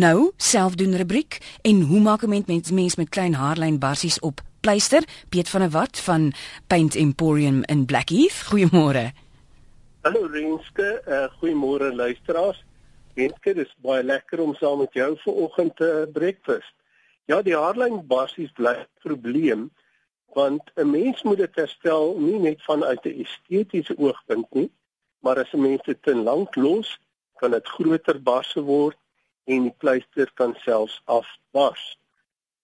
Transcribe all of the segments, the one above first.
Nou, selfdoen rubriek en hoe maak 'n mens mens met klein haarlyn barsies op pleister? Piet van der Walt van Paint Emporium in Blackheath. Goeiemôre. Hallo Renske, uh, goeiemôre luisteraars. Renske, dit is baie lekker om saam met jou vanoggend te uh, breakfast. Ja, die haarlyn barsies bly 'n probleem want 'n mens moet dit herstel nie net vanuit 'n estetiese oogpunt nie, maar as 'n mens dit te lank los, kan dit groter barse word en die pleister kan selfs afbars.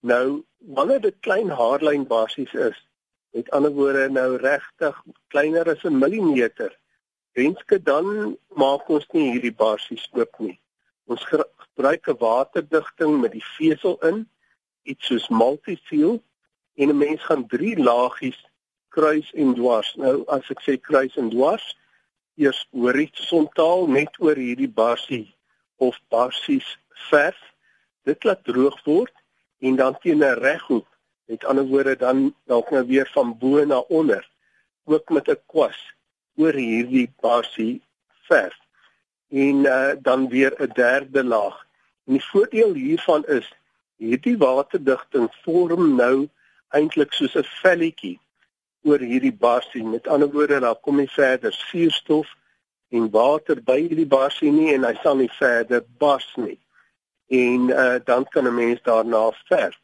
Nou wanneer dit klein haarlyn basies is, met ander woorde nou regtig kleiner as 'n millimeter, wenske dan maak ons nie hierdie basies oop nie. Ons gebruik 'n waterdigting met die vesel in, iets soos multi-seal en 'n mens gaan drie laagies kruis en dwars. Nou as ek sê kruis en dwars, eers horisontaal net oor hierdie basie of basies verf. Dit laat droog word en dan teen 'n reghoek met ander woorde dan dalk nou weer van bo na onder ook met 'n kwas oor hierdie basie verf. En uh, dan weer 'n derde laag. En die voordeel hiervan is hierdie waterdigting vorm nou eintlik soos 'n velletjie oor hierdie basie met ander woorde daar kom nie verder suurstof en water by hierdie barsie nie en hy sal nie verder bars nie. En uh, dan kan 'n mens daarna verf.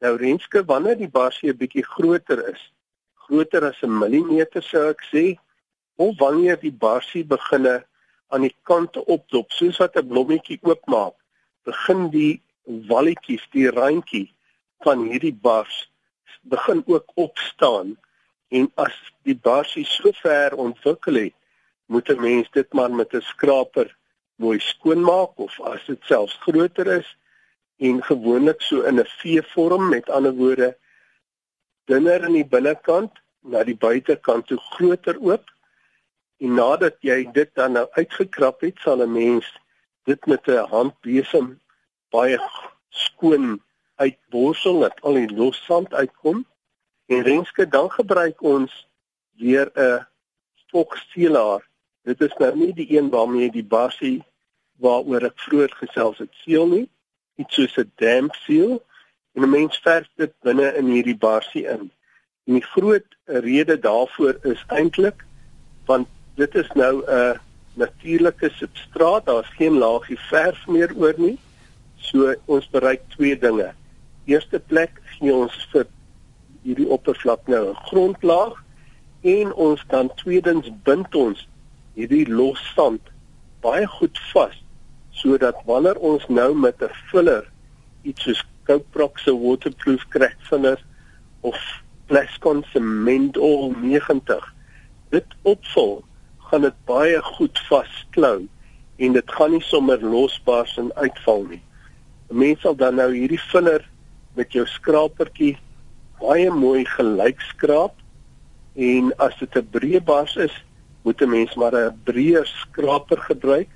Nou renske wanneer die barsie 'n bietjie groter is, groter as 'n millimeter sou ek sê, of wanneer die barsie beginne aan die kante opdop soos wat 'n blommetjie oopmaak, begin die walletjies, die randjie van hierdie bars begin ook opstaan en as die barsie so ver ontwikkel het moet 'n mens dit maar met 'n skraper mooi skoonmaak of as dit selfs groter is en gewoonlik so in 'n V-vorm met ander woorde dunner aan die binnekant na die buitekant toe groter oop en nadat jy dit dan nou uitgekrap het sal 'n mens dit met 'n handbesem baie skoon uitborsel dat al die los sand uitkom en renske dan gebruik ons weer 'n stokseelaar Dit is nou nie die een waarmee die basie waaroor ek vroeër gesels het seël nie, iets soos 'n damp seal en 'n mens verf dit binne in hierdie basie in. En die groot rede daarvoor is eintlik want dit is nou 'n natuurlike substraat, daar's geen laagie verf meer oor nie. So ons bereik twee dinge. Eerste plek gee ons vir hierdie oppervlak nou 'n grondlaag en ons kan tweedens bind ons hierdie lossand baie goed vas sodat wanneer ons nou met 'n filler iets soos Coprox se waterproof crack filler of Plascon cement oil 90 dit opvul gaan dit baie goed vasklou en dit gaan nie sommer losbars en uitval nie. 'n Mens sal dan nou hierdie filler met jou skrapertjie baie mooi gelyk skraap en as dit 'n breë bars is moet 'n mens maar 'n breë skraper gebruik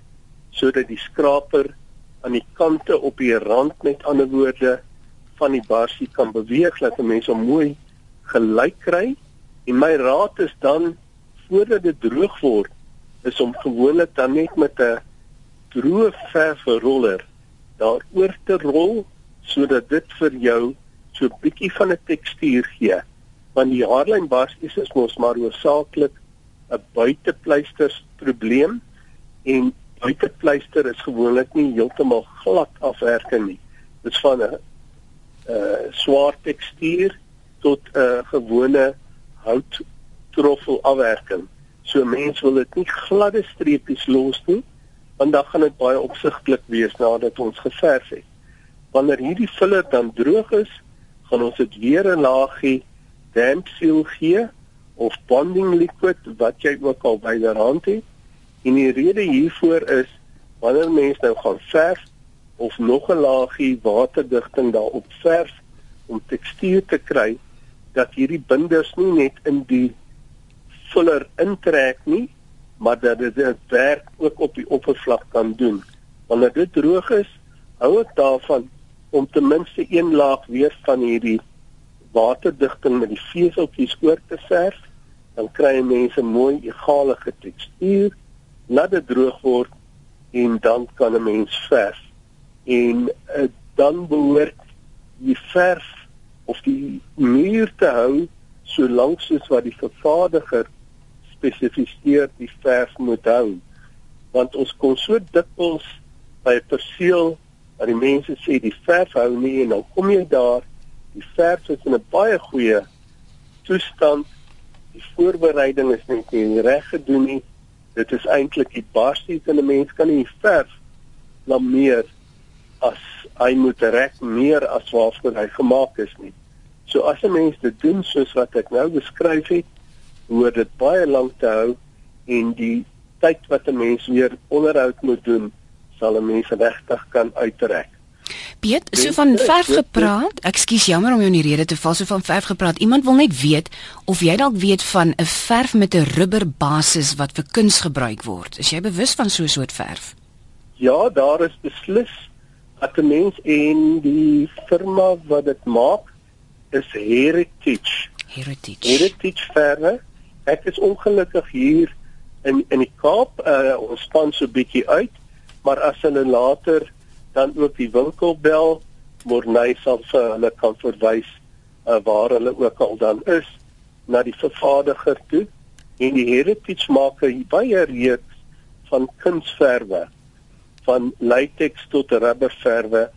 sodat die skraper aan die kante op die rand met ander woorde van die barsie kan beweeg dat 'n mens hom mooi gelyk kry. En my raad is dan voordat dit droog word is om gewoonlik dan net met 'n droë verfroller daaroor te rol sodat dit vir jou so 'n bietjie van 'n tekstuur gee. Want die haarlyn barsies is mos maar hoofsaaklik 'n buitepleisters probleem en buitepleister is gewoonlik nie heeltemal glad afwerking nie. Dit is van 'n uh swaar tekstuur tot 'n uh, gewone hout troffel afwerking. So mense wil dit nie gladde streepies los nie, want dan gaan dit baie opsigtelik wees nadat ons geverf het. Wanneer hierdie filler dan droog is, gaan ons dit weer 'n laagie damp seal gee of bonding liquid wat jy ook al byderhand het. En die rede hiervoor is wanneer mens nou gaan verf of nog 'n laagie waterdigting daarop verf om tekstuur te kry dat hierdie binders nie net in die fuller intrek nie, maar dat dit dit werk ook op die oppervlak kan doen. Wanneer dit droog is, hou ek daarvan om ten minste een laag weer van hierdie waterdigting met die veseltjies oor te verf dan kry mense mooi egale getekstuur, laat dit droog word en dan kan 'n mens vers. en uh, dan behoort die verf of die muur te hou so lank soos wat die vervaardiger spesifiseer die verf moet hou want ons kon so dikwels by 'n perseel dat die mense sê die verf hou nie en dan kom jy daar die verf is in 'n baie goeie toestand die voorbereiding is net nie reg gedoen nie. Dit is eintlik die barsies en 'n mens kan nie verf lameer as hy moet reg meer as waarvoor hy gemaak is nie. So as 'n mens dit doen soos wat ek nou beskryf het hoor dit baie lank te hou en die tyd wat 'n mens weer onderhoud moet doen sal 'n mens regtig kan uittrek Piet, so van verf gepraat. Ekskuus jammer om jou in die rede te val. So van verf gepraat. Iemand wil net weet of jy dalk weet van 'n verf met 'n rubber basis wat vir kuns gebruik word. Is jy bewus van so 'n soort verf? Ja, daar is beslis dat 'n mens en die firma wat dit maak is Heritage. Heritage. Heritage verf. Ek is ongelukkig hier in in die Kaap. Uh, ons span so bietjie uit, maar as hulle later dan ook die winkel bel Morney sal vir hulle kan verwys uh, waar hulle ook al dan is na die vervaardiger toe. En die heritage maak hy baie reeks van kunsverwe van latex tot rubberverwe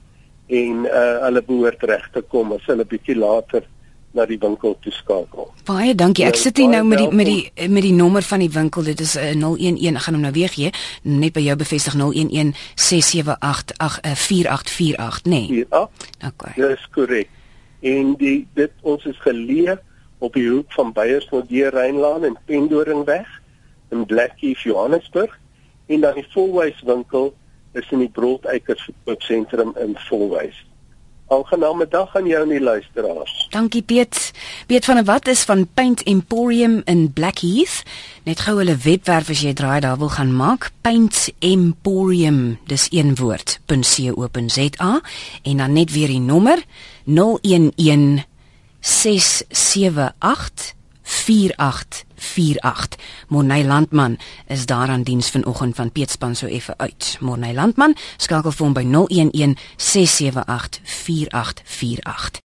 en uh, hulle behoort reg te kom as hulle bietjie later na die winkel toe skakel. Baie dankie. Ek sit hier nou met die met die met die nommer van die winkel. Dit is 'n uh, 011. Ek gaan hom nou weer gee. Net by jou bevestig 011 678 4848, nê? Nee. Ja. Okay. Dis korrek. En die dit ons is geleë op die hoek van Beyersnodder Rynlaan en Pendoringweg in Blackheath, Johannesburg. En dan die Volwys winkel is in die Broodeikers sentrum in Volwys. Aangename dag aan jou en die luisteraars. Dankie Piet. Piet van wat is van Paint Emporium in Blackheath? Net gou hulle webwerf as jy draai daar wil gaan maak. Paint Emporium, dis een woord. .co.za en dan net weer die nommer 011 678 4848. Monay Landman is daar aan diens vanoggend van Peetspan so effe uit. Monay Landman skakel vir hom by 011 678 4848.